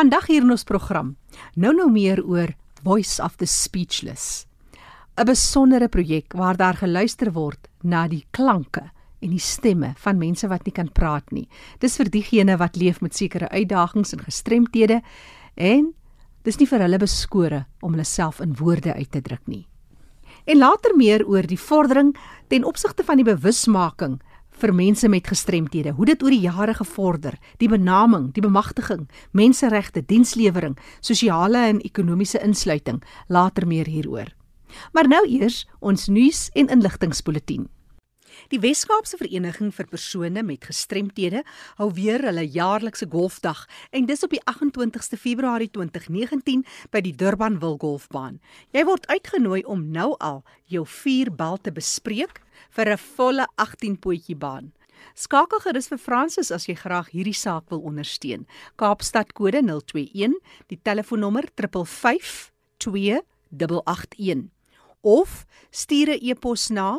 Vandag hier in ons program, nou nou meer oor Voice of the Speechless. 'n Besondere projek waar daar geluister word na die klanke en die stemme van mense wat nie kan praat nie. Dis vir diegene wat leef met sekere uitdagings en gestremthede en dis nie vir hulle beskore om hulle self in woorde uit te druk nie. En later meer oor die vordering ten opsigte van die bewusmaking vir mense met gestremthede. Hoe dit oor die jare gevorder, die benaming, die bemagtiging, menseregte, dienslewering, sosiale en ekonomiese insluiting, later meer hieroor. Maar nou eers ons nuus en inligtingspulsatie. Die Wes-Kaapse Vereniging vir persone met gestremthede hou weer hulle jaarlikse golfdag en dis op die 28ste Februarie 2019 by die Durban Wil Golfbaan. Jy word uitgenooi om nou al jou vier bal te bespreek vir 'n volle 18 potjie baan. Skakel gerus vir Francis as jy graag hierdie saak wil ondersteun. Kaapstad kode 021, die telefoonnommer 552 881 of stuur 'n e-pos na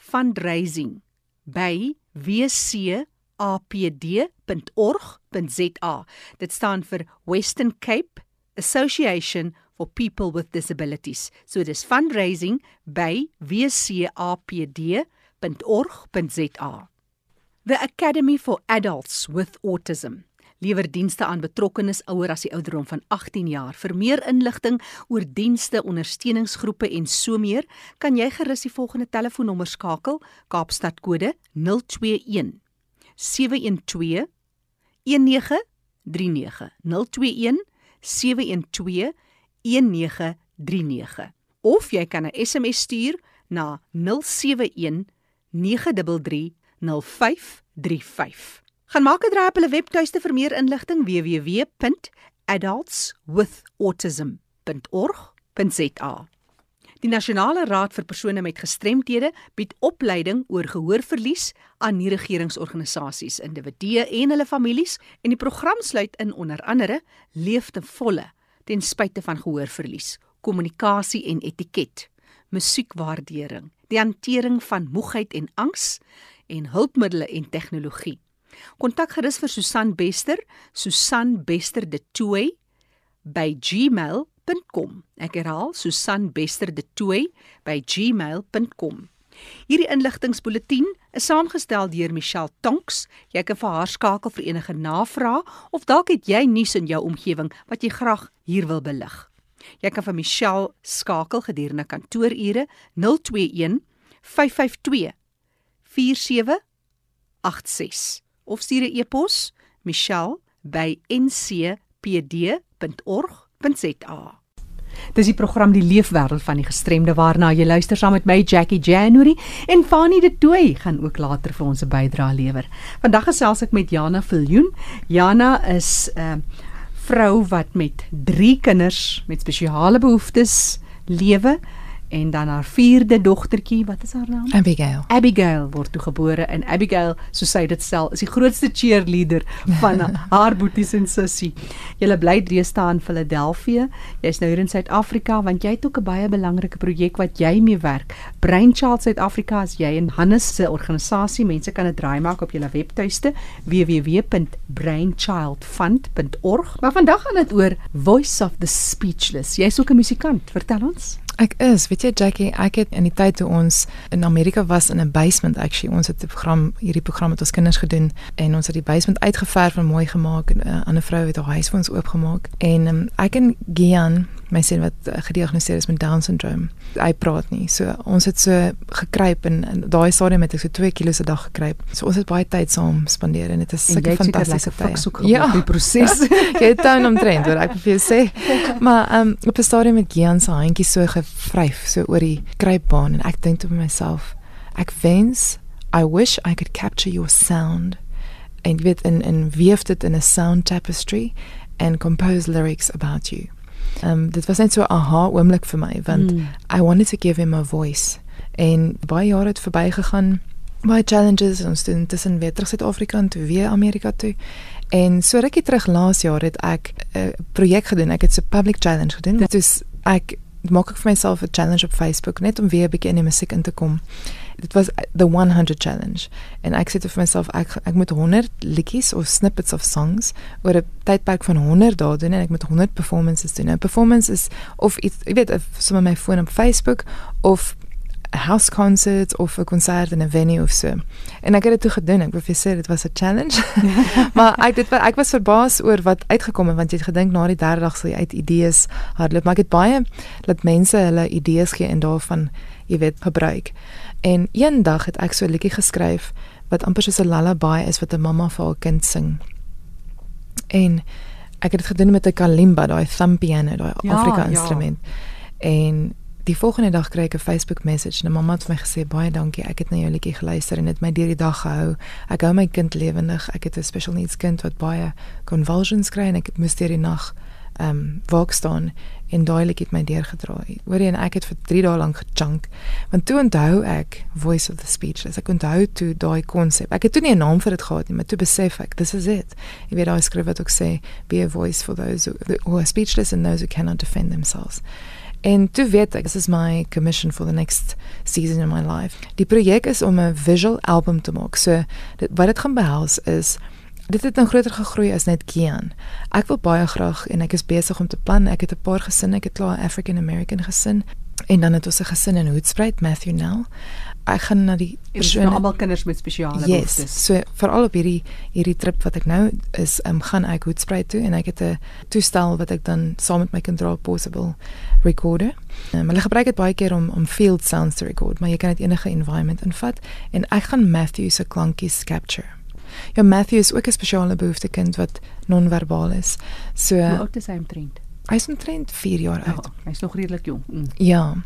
fundraising by wcapd.org.za. Dit staan vir Western Cape Association for People with Disabilities. So dis fundraising by wcapd.org.za. The Academy for Adults with Autism lewer dienste aan betrokkenes ouer as die ouderdom van 18 jaar. Vir meer inligting oor dienste, ondersteuningsgroepe en so meer, kan jy gerus die volgende telefoonnommer skakel: Kaapstad kode 021 712 1939 021 712 1939 of jy kan 'n SMS stuur na 071 933 0535 Gaan maak 'n draai op hulle webtuiste vir meer inligting www.adultswithautism.org.za. Die Nasionale Raad vir persone met gestremthede bied opleiding oor gehoorverlies aan nie-regeringsorganisasies, individue en hulle families en die program sluit in onder andere leef te volle ten spyte van gehoorverlies, kommunikasie en etiket, musiekwaardering, die hantering van moegheid en angs en hulpmiddels en tegnologie. Kontak gerus vir Susan Bester, Susan Bester de Tooi by gmail.com. Ek herhaal Susan Bester de Tooi by gmail.com. Hierdie inligtingspulsatie is saamgestel deur Michelle Tonks. Jy kan vir haar skakel vir enige navrae of dalk het jy nuus in jou omgewing wat jy graag hier wil belig. Jy kan vir Michelle skakel gedurende kantoorure 021 552 4786 of stuur 'n e-pos michelle@ncpd.org.za. Dis die program Die Leefwêreld van die Gestremde waarna jy luister saam met my Jackie January en Fanie de Tooi gaan ook later vir ons 'n bydrae lewer. Vandag gesels ek met Jana Viljoen. Jana is 'n uh, vrou wat met 3 kinders met spesiale behoeftes lewe en dan haar vierde dogtertjie, wat is haar naam? Abigail. Abigail word toe gebore en Abigail, so sy dit stel, is die grootste cheerleader van haar boeties en sussie. Julle bly deesdae in Philadelphia. Jy's nou hier in Suid-Afrika want jy het ook 'n baie belangrike projek wat jy mee werk. Brainchild Suid-Afrika is jy en Hannes se organisasie. Mense kan dit draai maak op julle webtuiste www.brainchildfund.org. Maar vandag gaan dit oor Voice of the Speechless. Jy's ook 'n musikant. Vertel ons. Ek is, weet jy Jackie, ek het in die tyd toe ons in Amerika was in 'n basement actually, ons het 'n program, hierdie program met ons kinders gedoen en ons het die basement uitgeverf en mooi gemaak en 'n uh, ander vrou het haar huis vir ons oopgemaak. En um, ek en Gian my seun wat uh, gediagnoseer is met down syndroom. Hy praat nie. So ons het so gekruip en, en daai stadium het ek so 2 kg se dag gekruip. So ons het baie tyd saam spandeer en dit is sulke fantastiese tye. Ja, die proses. Jy het dan omtrent wat ek vir jou sê. Maar ehm um, op 'n stadium met Gian se handjie so gevryf so oor die kruipbaan en ek dink tot myself, ek wens I wish I could capture your sound and weet in in weef dit in 'n sound tapestry and compose lyrics about you. Um dit was net so 'n aha oomblik vir my want mm. I wanted to give him a voice. En baie jare het verbygegaan. Baie challenges ons doen tussen weer terug Suid-Afrika en toe weer Amerika toe. En so rukkie terug laas jaar het ek 'n uh, projek gedoen. Ek het 'n public challenge gedoen. Dit is ek maak ek vir myself 'n challenge op Facebook net om weer 'n bietjie in die musiek in te kom. Dit was the 100 challenge en ek sê vir myself ek ek moet 100 liedjies of snippets of songs oor 'n tydperk van 100 dae doen en ek moet 100 performances doen. 'n Performance is of iets, jy weet, sommer my foon op Facebook of 'n house concert of 'n konsert in 'n venue of so. En ek het dit toe gedoen. Ek wil vir sê dit was 'n challenge. maar ek dit ek was verbaas oor wat uitgekom het want jy het gedink na die derde dag sal jy uit idees hardloop, maar ek het baie laat mense hulle idees gee en daarvan jy weet gebruik. En eendag het ek so 'n liedjie geskryf wat amper soos 'n lullaby is wat 'n mamma vir haar kind sing. En ek het dit gedoen met 'n kalimba, daai thumb piano, daai ja, Afrika instrument. Ja. En die volgende dag kry ek 'n Facebook message en 'n mamma het vir my gesê baie dankie. Ek het na jou liedjie geluister en dit my deur die dag gehou. Ek hou my kind lewendig. Ek het 'n special needs kind wat baie convulsions kry en ek moes deur die nag ehm um, waak staan en daai liedjie het my deurgedraai. Hoorie en ek het vir 3 dae lank gechunk. Want toe onthou ek Voice of the Speechless. Ek onthou toe daai konsep. Ek het toe nie 'n naam vir dit gehad nie, maar toe besef ek, this is it. Jy weet daai skrif wat ook sê be a voice for those who, who are speechless and those who cannot defend themselves. En toe weet ek, this is my commission for the next season in my life. Die projek is om 'n visual album te maak. So dit wat dit gaan behels is dit het dan groter gegroei as net Kian. Ek wil baie graag en ek is besig om te plan. Ek het 'n paar gesinne, ek het klaar African American gesin en dan het ons 'n gesin in Hoedspruit, Matthew Nell ek gaan na die persone almal kinders met spesiale yes, behoeftes. So veral op hierdie hierdie trip wat ek nou is, um, gaan ek Hoedspruit toe en ek het 'n toestel wat ek dan saam met my kind dra possible recorder. Um, hulle gebruik dit baie keer om om field sounds te record, maar jy kan dit enige environment invat en ek gaan Matthew se klankies capture. Ja Matthew is ook 'n spesiale behoefte kind wat non-verbaal is. So Hoe oud is hy omtrent? Hy is omtrent 4 jaar oud. Ja, hy is nog redelik jong. Mm. Ja.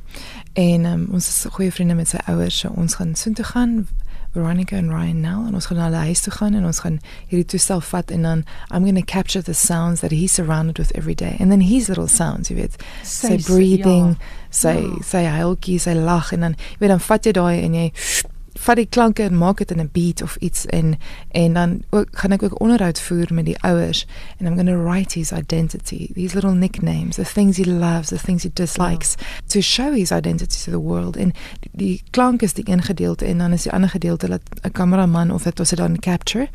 En um, ons is goeie vriende met sy ouers, so ons gaan soontoe gaan Veronica and Ryan now en ons gaan na hulle huis toe gaan en ons gaan hierdie toestel vat en dan I'm going to capture the sounds that he's surrounded with every day and then his little sounds you weet sy breathing ja. sy ja. sy huiltjie sy lag en dan jy weet dan vat jy daai en jy vat die klanke en maak dit in 'n beat of iets en en dan ook gaan ek ook onderhoud voer met die ouers and I'm going to write his identity. These little nicknames the things he loves the things he dislikes yeah. to show his identity to the world. En die, die klank is die een gedeelte en dan is die ander gedeelte dat 'n kameraman of dit ons dan capture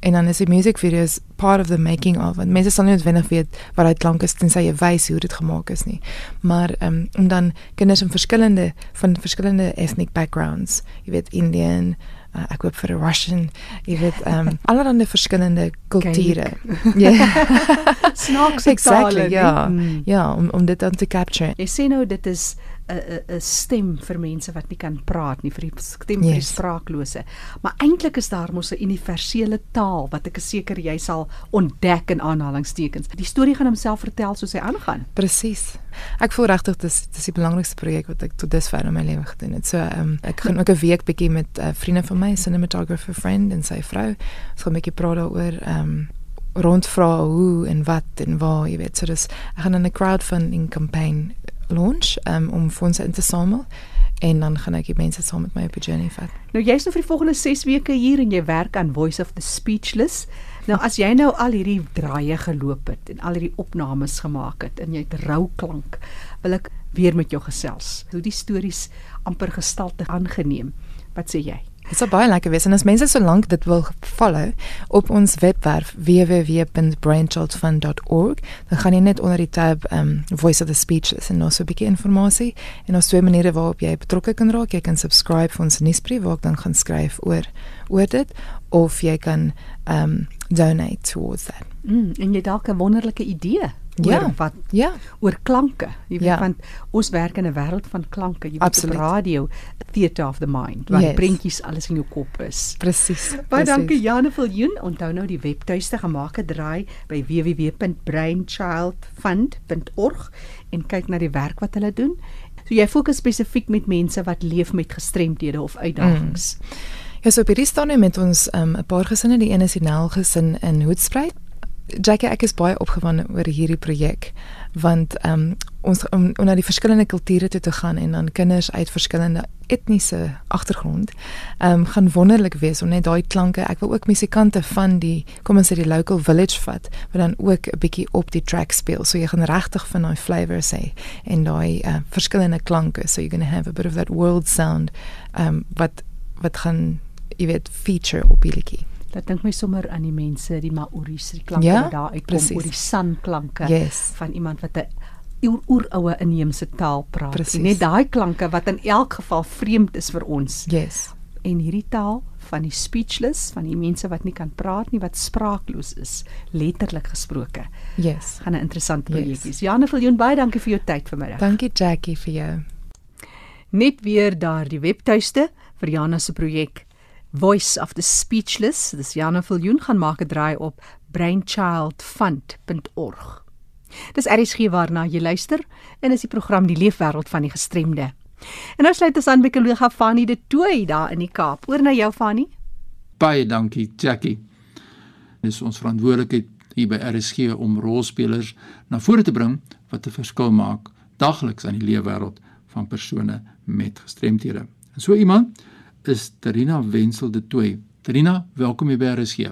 en dan is die music videos part of the making of. Want mense sal nie noodwendig weet wat daai klank is tensy jy wys hoe dit gemaak is nie. Maar um, om dan kinders in verskillende van verskillende ethnic backgrounds jy weet Indian uh, ek hoop vir 'n Russian jy weet um, allerlei verskillende kulture. Ja. Snaaks exactly ja. Mm. ja om om dit dan te capture. Jy sê nou dit is 'n 'n stem vir mense wat nie kan praat nie, vir die stem yes. vir die spraaklose. Maar eintlik is daar mos 'n universele taal wat ek seker jy sal ontdek in aanhalingstekens. Die storie gaan homself vertel soos hy aangaan. Presies. Ek voel regtig dis dis die belangrikste projek wat ek tot dusver in my lewe gedoen het. So, um, ek gaan ook 'n week bietjie met 'n uh, vriende van my, cinematographer friend en sy vrou, ons gaan 'n bietjie praat daaroor ehm um, rondvra hoe en wat en waar, jy weet. So dis ek gaan 'n crowdfunding campaign launch um, om fondse in te samel en dan gaan ek die mense saam met my op 'n journey vat. Nou jy's nou vir die volgende 6 weke hier en jy werk aan Voice of the Speechless. Nou as jy nou al hierdie draaie geloop het en al hierdie opnames gemaak het en jy het rou klank, wil ek weer met jou gesels. Hoe die stories amper gestalte aangeneem. Wat sê jy? Dit sou baie lekker wees en as mense so lank dit wil follow op ons webwerf www.brainchildfund.org, dan gaan jy net onder die tab um Voice of the Speechless en ons 'n bietjie inligting en ons twee maniere waarop jy betrokke kan raak. Jy kan subscribe vir ons nuusbrief waar ek dan gaan skryf oor oor dit of jy kan um donate towards that. Mm, en jy dalk 'n wonderlike idee ja, wat ja. oor klanke. Jy weet ja. want ons werk in 'n wêreld van klanke. Jy weet op radio theater of the mind waar yes. prentjies alles in jou kop is. Presies baie dankie Jane Viljoen. Onthou nou die webtuiste gemaak het draai by www.brainchildfund.org en kyk na die werk wat hulle doen. So jy fokus spesifiek met mense wat leef met gestremdhede of uitdagings. Mm. Ja, so by die staan met ons um, 'n um, paar gesinne, die een is die Nel gesin in Hoedspruit Jackie, ek is baie opgewonde oor hierdie projek want ehm um, ons om, om na die verskillende kulture toe te gaan en dan kinders uit verskillende etniese agtergrond ehm um, gaan wonderlik wees om net daai klanke. Ek wil ook musikante van die kom ons sê die local village vat wat dan ook 'n bietjie op die track speel. So jy gaan regtig van daai flavors hê en daai uh, verskillende klanke. So you're going to have a bit of that world sound ehm um, wat wat gaan jy weet feature op die liedjie. Dat dink my sommer aan die mense, die Maoris, die klanke Ja, wat daar uitkom precies. oor die sanklanke Yes. van iemand wat 'n oer oeroue inheemse taal praat. Precies. En net daai klanke wat in elk geval vreemd is vir ons. Yes. En hierdie taal van die speechless, van die mense wat nie kan praat nie, wat spraakloos is, letterlik gesproke. Yes. Gaan 'n interessante Yes. projek wees. Janne Viljoen, baie dankie vir jou tyd vanmiddag. Dankie Jackie vir jou. Net weer daardie webtuiste vir Jana se projek Voice of the Speechless. Dis Jana Viljoen gaan maak 'n draai op brainchildfund.org. Dis RSG waarna jy luister en is die program Die Leefwêreld van die Gestremde. En nou sluit ons aan by kollega Fanny de Tooy daar in die Kaap. Oor na jou Fanny. Baie dankie, Jackie. Dis ons verantwoordelikheid hier by RSG om rolspelers na vore te bring wat 'n verskil maak dagliks aan die leefwêreld van persone met gestremthede. En so iemand is Terina Wenzel de Tooy. Terina, welkom hier by RSG.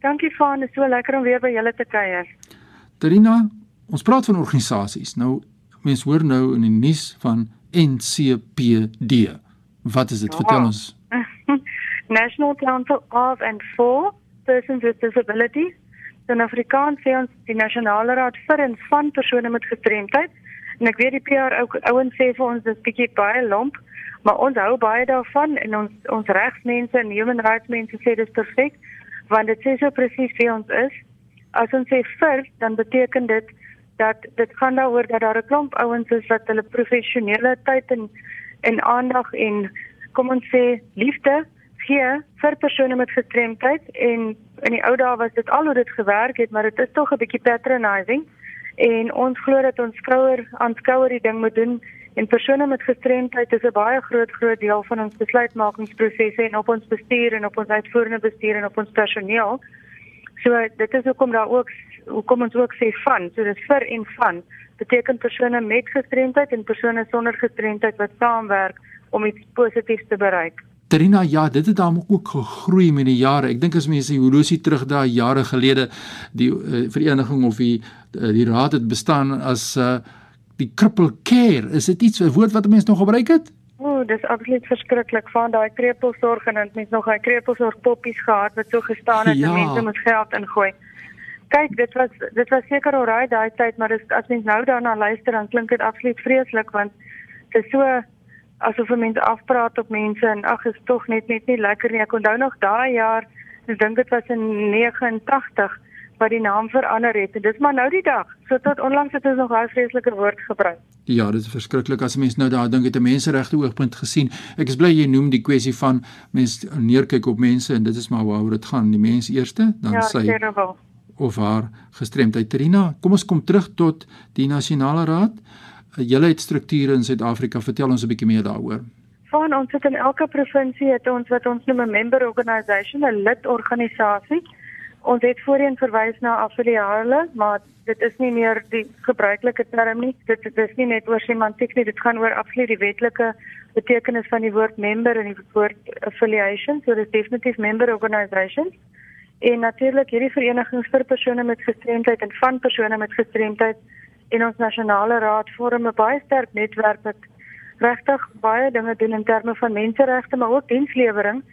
Dankie dit is so lekker om weer by julle te kuier. Terina, ons praat van organisasies. Nou mense hoor nou in die nuus van NCPD. Wat is dit? Vertel Ja. ons. National Council of and for Persons with Disabilities. In Afrikaans sê ons die Nasionale Raad vir en van persone met gestremdheid. En ek weet die PR ou ouens sê vir ons dis bietjie baie lomp, maar ons hou baie daarvan en ons ons regsmense en human rights mense sê dis perfek want dit sê so presies wie ons is. As ons sê vir, dan beteken dit dat dit gaan daaroor dat daar 'n klomp ouens is wat hulle professionele tyd en en aandag en kom ons sê liefde gee vir persone met gestremdheid en in die ou dae was dit al hoe dit gewerk het, maar dit is tog 'n bietjie patronizing en ons glo dat ons skouer aan skouer die ding moet doen en persone met gestremdheid is 'n baie groot groot deel van ons besluitmakingsprosesse en op ons bestuur en op ons uitvoerende bestuur en op ons personeel. So dit is hoekom daar ook hoekom ons ook sê van, so dis vir en van beteken persone met gestremdheid en persone sonder gestremdheid wat saamwerk om iets positiefs te bereik. Terina, ja, dit het dan ook gegroei met die jare. Ek dink as mense die horlosie terug daai jare gelede die uh, vereniging of die uh, die raad het bestaan as uh, die cripple care. Is dit iets 'n woord wat mense nog gebruik het? O, dis absoluut verskriklik van daai krepelsorg en dan het mense nog daai krepelsorg poppies gehad wat so gestaan het Ja. en mense moet geld ingooi. Kyk, dit was dit was seker alraai daai tyd, maar dis, as mens nou daarna luister dan klink dit absoluut vreeslik want dit is so asof mense afpraat op mense en ag is tog net net nie lekker nie. Ek onthou nog daai jaar, ek dink dit was in 89 wat die naam verander het en dis maar nou die dag. So tot onlangs het ons nog daai vreeslike woord gebruik. Ja, dit is verskriklik as mense nou daar dink het 'n menseregte oogpunt gesien. Ek is bly jy noem die kwessie van mense neerkyk op mense en dit is maar waaroor dit gaan. Die mens eerste, dan Ja, sy terrible. of haar gestremdheid. Terina, kom ons kom terug tot die nasionale raad. Uh, Julle het strukture in Suid-Afrika. Vertel ons 'n bietjie meer daaroor. Van ons het in elke provinsie het ons wat ons noem 'n member organisation, 'n lidorganisasie. Ons het voorheen verwys na affiliale, maar dit is nie meer die gebruikelike term nie. Dit, dit is nie net oor semantiek nie, dit gaan oor absoluut die wetlike betekenis van die woord member en die woord affiliation. So dit is definitief member organisations. En natuurlik hierdie verenigings vir persone met gestremdheid en van persone met gestremdheid en ons nasionale raad vorm 'n baie sterk netwerk wat regtig baie dinge doen in terme van menseregte maar ook dienslewering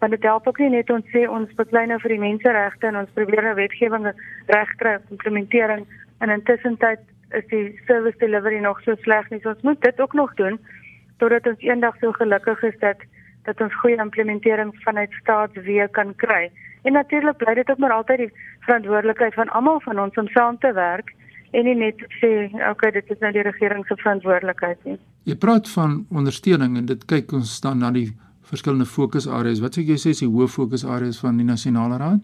want dit help ook nie net ons sê ons beklei nou vir die menseregte en ons probeer nou wetgewing regkry implementering en intussen tyd is die service delivery nog so sleg nie. So ons moet dit ook nog doen totdat ons eendag so gelukkig is dat dat ons goeie implementering vanuit staatsweë kan kry. En natuurlik bly dit ook maar altyd die verantwoordelikheid van almal van ons om saam te werk en nie net sê okay dit is nou die regering se verantwoordelikheid nie. Jy praat van ondersteuning en dit kyk ons dan na die verskillende fokusareas. Wat sê jy sê is die hoë fokusareas van die nasionale raad?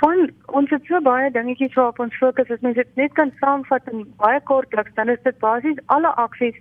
Van ons het so baie dingetjies waarop ons fokus. As mens dit net kan saamvat in baie kortliks, dan is dit basies alle aksies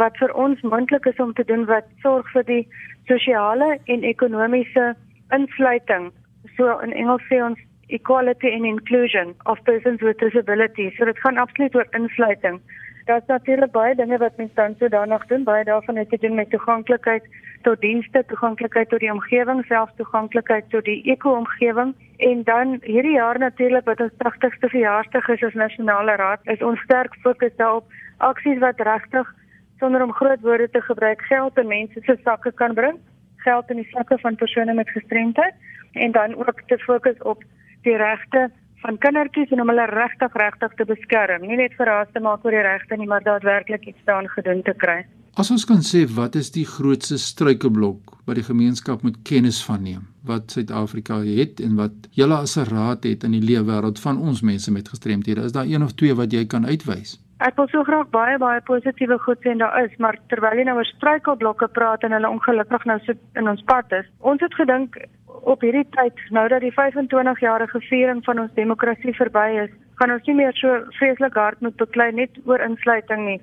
wat vir ons moontlik is om te doen wat sorg vir die sosiale en ekonomiese insluiting. So in Engels sê ons equality and inclusion of persons with disabilities. So dit gaan absoluut oor insluiting. Daar's natuurlik baie dinge wat mens dan so daarna doen. Baie daarvan het te doen met toeganklikheid tot dienste, toeganklikheid tot die omgewing, selfs toeganklikheid tot die eko-omgewing en dan hierdie jaar natuurlik wat ons 80ste verjaarsdag is as nasionale raad, is ons sterk fokus daarop aksies wat regtig sonder om groot woorde te gebruik geld in mense se sakke kan bring. geld in die sakke van persone met gestremdheid en dan ook te fokus op die regte van kindertjies en om hulle regtig regtig te beskerm. Nie net verraas te maak oor die regte nie, maar daadwerklik iets daaraan gedoen te kry. As ons kan sê wat is die grootste struikelblok wat die gemeenskap moet kennis van neem? Wat Suid-Afrika het en wat julle as 'n raad het in die lewe wêreld van ons mense met gestremthede? Is daar een of twee wat jy kan uitwys? Ek wil so graag baie baie positiewe goed sê en daar is, maar terwyl jy nou oor struikelblokke praat en hulle ongelukkig nou sit in ons pad is, ons het gedink op hierdie tyd nou dat die 25 jarige viering van ons demokrasie verby is, gaan ons nie meer so vreeslik hard moet beklei net oor insluiting nie.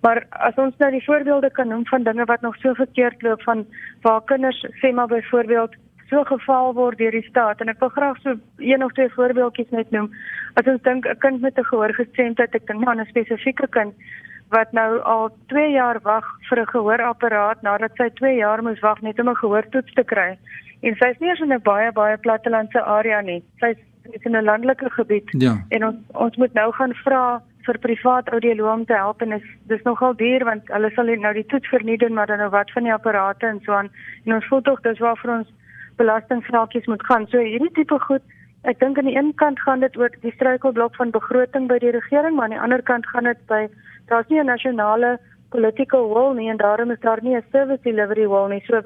Maar as ons nou die voorbeelde kan noem van dinge wat nog so verkeerd loop van waar kinders sê maar byvoorbeeld so geval word deur die staat en ek wil graag so een of twee voorbeeldjies net noem. As ons dink 'n kind met 'n gehoorgestremdheid, ek dink maar 'n spesifieke kind wat nou al 2 jaar wag vir 'n gehoorapparaat nadat sy 2 jaar moes wag net om 'n gehoortoets te kry. En sy is nie eens in 'n baie baie plattelandse area nie. Sy is in 'n landelike gebied. Ja. En ons ons moet nou gaan vra vir privaat audioloog om te help en is dis nogal duur want hulle sal nou die toets verniet doen maar dan nou wat van die apparate en so aan. En ons voel tog dis waar vir ons belastingvraagies moet gaan. So hierdie tipe goed Ek dink aan die een kant gaan dit oor die struikelblok van begroting by die regering, maar aan die ander kant gaan dit by daar's nie 'n nasionale political will nie en daarom is daar nie 'n service delivery will nie. So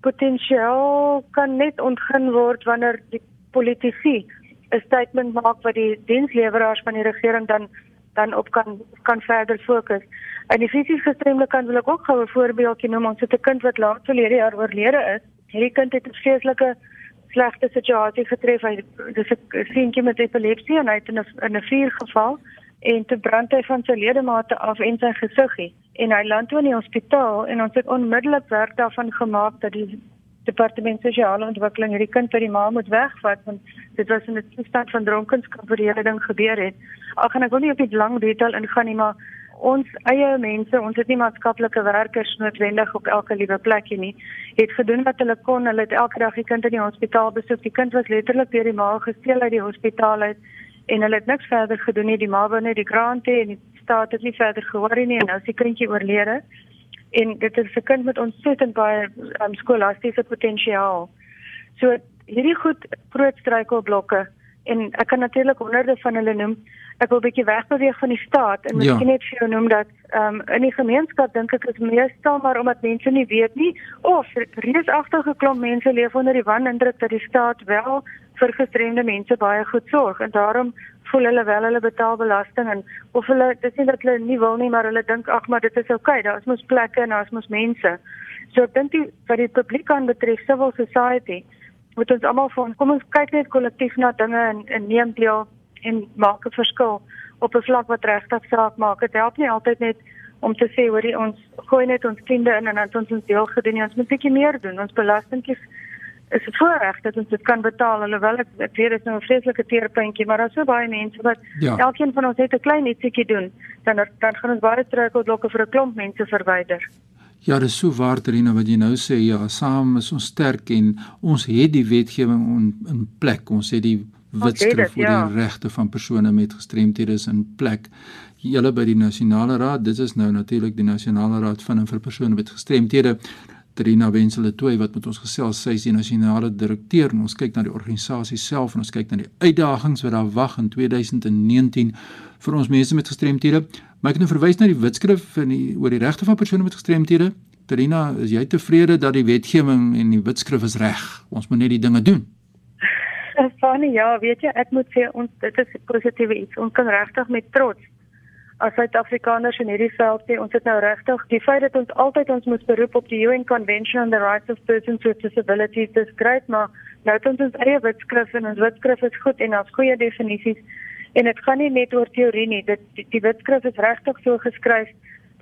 potensiaal kan net ontgin word wanneer die politici 'n statement maak wat die diensleweraars van die regering dan dan op kan kan verder fokus. En die fisies gestremde kan wil ek ook gou 'n voorbeeldjie noem. Ons het 'n kind wat laat verlede jaar oorlede is. Hierdie kind het 'n vreeslike slegte situasie getref. Hy dis 'n seentjie met epilepsie en hy het in 'n in 'n vuur geval en toe brand hy van sy ledemate af en sy gesiggie en hy land toe in die hospitaal en ons het onmiddellik werk daarvan gemaak dat die departement sosiale ontwikkeling hierdie kind by die ma moet wegvat want dit was in 'n toestand van dronkenskap wat die hele ding gebeur het. Ag gaan ek wil nie op die lang detail ingaan nie maar ons eie mense, ons het nie maatskaplike werkers noodwendig op elke liewe plekie nie. Het gedoen wat hulle kon. Hulle het elke dag die kind in die hospitaal besoek. Die kind was letterlik deur die ma gesteel uit die hospitaal uit en hulle het niks verder gedoen nie. Die ma wou net die grant hê en die staat het nie verder gehoor nie en nou is die kindjie oorlede. En dit is 'n kind met ontsettend baie um, skolastiese potensiaal. So hierdie goed groot struikelblokke en ek kan natuurlik honderde van hulle noem. Ek wil 'n bietjie wegbeweeg van die staat en miskien ja. net vir jou noem dat ehm um, in die gemeenskap dink ek is meestal maar omdat mense nie weet nie of reusagtige klomp mense leef onder die wanindruk dat die staat wel vir gestremde mense baie goed sorg en daarom voel hulle wel hulle betaal belasting en of hulle dis nie dat hulle nie wil nie maar hulle dink ag maar dit is oukei okay, daar is mos plekke en daar is mos mense. So ek dink die wat die publiek aan betref civil society moet ons almal van kom ons kyk net kollektief na dinge en, en neem deel en maak 'n verskil op 'n vlak wat regtig saak maak. Dit help nie altyd net om te sê hoorie ons gooi net ons vriende in en dan ons ons deel gedoen ons moet bietjie meer doen. Ons belastingkies is dit voorreg dat ons dit kan betaal alhoewel ek ek weet dit is nou 'n vreeslike teerpuntjie maar daar's so baie mense wat ja. elkeen van ons het 'n klein ietsie doen dan dan gaan ons baie struikelblokke vir 'n klomp mense verwyder. Ja, dis so waar Trina wat jy nou sê ja, saam is ons sterk en ons het die wetgewing in, in plek. Ons het die wetskrif oor ja. die regte van persone met gestremthede in plek. Julle by die Nasionale Raad, dit is nou natuurlik die Nasionale Raad van en vir persone met gestremthede. Trina Wensele Tooi wat met ons gesels, sy is die nasionale direkteur en ons kyk na die organisasie self en ons kyk na die uitdagings wat daar wag in 2019 vir ons mense met gestremthede. Maar ek het nou verwys na die wetskrif van die oor die regte van persone met gestremthede. Trina, is jy tevrede dat die wetgewing en die wetskrif is reg? Ons moet net die dinge doen. Funny, ja, weet jy, ek moet sê ons dit is positiewe iets. Ons kan regtig met trots as Suid-Afrikaners in hierdie veld sê ons het nou regtig die feit dat ons altyd ons moet beroep op die UN Convention on the Rights of Persons with Disabilities dis great maar nou het ons ons eie wetskrif en ons wetskrif is goed en daar's goeie definisies en dit gaan nie net oor teorie nie. Dit die, die wetskrif is regtig so geskryf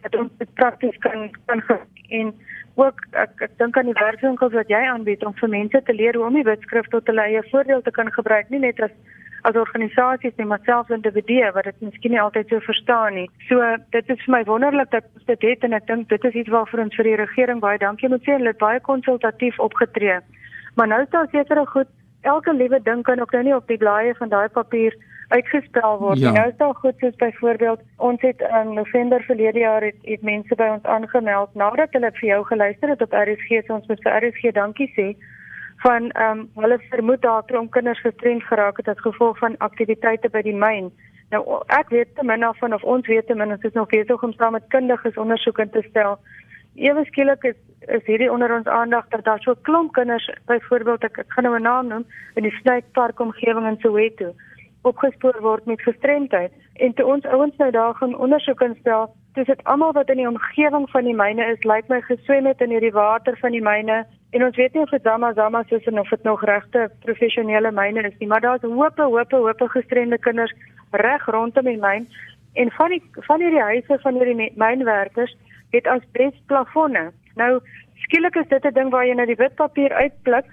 dat ons dit prakties kan kan en ook ek, ek dink aan die werkswinkels wat jy aanbied om vir mense te leer hoe om die wetskrif tot hulle eie voordeel te kan gebruik nie net as as organisasies en myself individue wat dit miskien nie altyd so verstaan nie. So dit is vir my wonderlik dat ons dit het en ek dink dit is iets waarvoor ons vir die regering baie dankie moet sê. Hulle het baie konsultatief opgetree. Maar nou is daar sekere goed, elke liewe ding kan ook nou nie op die blaaie van daai papier uitgestel word. Ja. En nou is daar goed soos byvoorbeeld ons het in November verlede jaar het, het mense by ons aangemeld nadat hulle vir jou geluister het op RSG, so ons moet vir RSG dankie sê van ehm um, hulle vermoed daar klomp kinders gestremd geraak het as gevolg van aktiwiteite by die myn. Nou ek weet te min van of ons weet te min ons is nog besig om saam met kundiges ondersoek in te stel. Ewe skielik is is hierdie onder ons aandag dat daar so klomp kinders byvoorbeeld ek, ek gaan nou 'n naam noem in die Snypark omgewing in Soweto opgespoor word met gestremdheid en toe ons ouens nou daar gaan ondersoek instel dis dit almal wat in die omgewing van die myne is lyk my geswem het in hierdie water van die myne en ons weet nie of dit Zama Zama is of dit nog regte professionele myne is nie maar daar's hoope hoope hoope gestremde kinders reg rondom die myn en van die van hierdie huise van hierdie mynwerkers het asbes plafonne nou skielik is dit 'n ding waar jy nou die wit papier uitpluk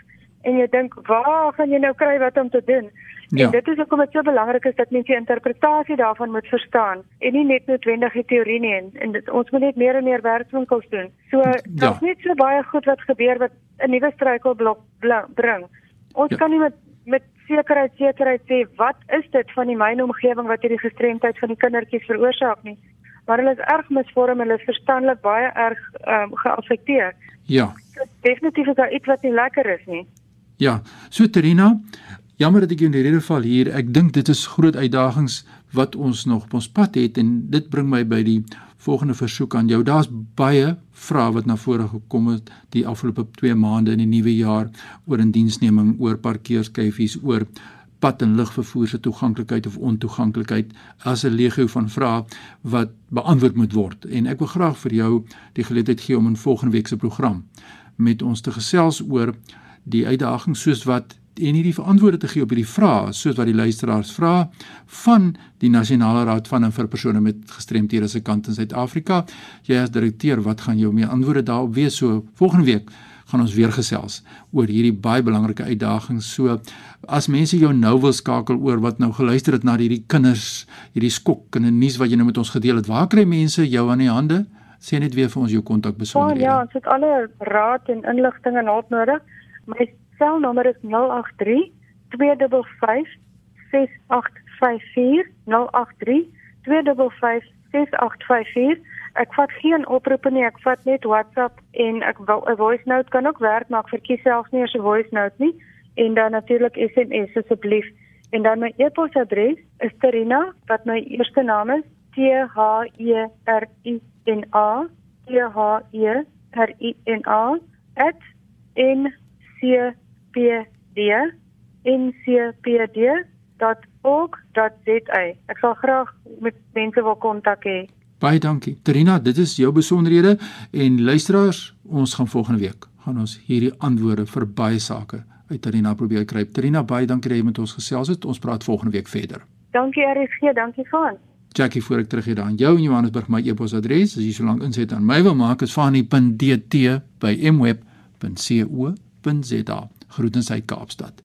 en jy dink waar gaan jy nou kry wat om te doen Ja. En dit is hoekom dit so belangrik is dat mense die interpretasie daarvan moet verstaan en nie net noodwendig die teorie nie en, en dit, ons moet net meer en meer werkswinkels doen. So ja. daar's net so baie goed wat gebeur wat 'n nuwe struikelblok bring. Ons ja. kan nie met met sekerheid sekerheid sê wat is dit van die myne omgewing wat hierdie gestremdheid van die kindertjies veroorsaak nie. Maar hulle is erg misvorm, hulle is verstandelik baie erg um, geaffekteer. Ja. So, definitief is daar iets wat nie lekker is nie. Ja, so Terina, Jammer dat ek jou in die rede val hier. Ek dink dit is groot uitdagings wat ons nog op ons pad het en dit bring my by die volgende versoek aan jou. Daar's baie vrae wat na vore gekom het die afgelope 2 maande in die nuwe jaar oor indiensneming, oor parkeerskyfies, oor pad en lugvervoer se toeganklikheid of ontoeganklikheid as 'n legio van vrae wat beantwoord moet word. En ek wil graag vir jou die geleentheid gee om in volgende week se program met ons te gesels oor die uitdagings soos wat en hierdie antwoorde te gee op hierdie vrae soos wat die luisteraars vra van die nasionale raad van en vir persone met gestremthede se kant in Suid-Afrika. Jy as direkteur, wat gaan jou mee antwoorde daarop wees? So volgende week gaan ons weer gesels oor hierdie baie belangrike uitdagings. So as mense jou nou wil skakel oor wat nou geluister het na hierdie kinders, hierdie skok en 'n nuus wat jy nou met ons gedeel het, waar kry mense jou aan die hande? Sê net weer vir ons jou kontak besonderhede. Ja, ja, ons het alle raad en inligting en hulp nodig. My selnommer is 083 255 6854 083 255 6854 Ek vat geen oproepe nie, ek vat net WhatsApp en ek 'n voice note kan ook werk, maar ek verkies selfs nie 'n voice note nie en dan natuurlik SMS asseblief. En dan my e-posadres is Terina, wat my eerste naam is T H E R I N A T H E R I N A @n ncpd.ncpd.org.za. Ek sal graag met mense wil kontak hê. Baie dankie. Trina, dit is jou besonderhede en luisteraars, ons gaan volgende week gaan ons hierdie antwoorde vir baie sake uit Trina probeer kry. Trina, baie dankie dat jy met ons gesels het. Ons praat volgende week verder. Dankie RSG, dankie van. Jackie, voor ek terug hier aan jou in Johannesburg my e-posadres, as jy so lank inset aan my wil maak, is fani.dt@mweb.co.za. Groetens uit Kaapstad.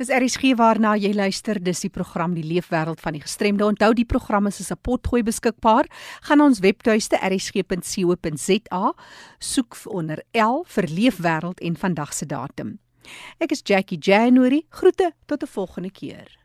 Dis RSG waarna jy luister, dis die program Die Leefwêreld van die Gestremde. Onthou die program is 'n potgooi beskikbaar. Gaan ons webtuiste rsg.co.za, soek onder L vir Leefwêreld en vandag se datum. Ek is Jackie January. Groete tot 'n volgende keer.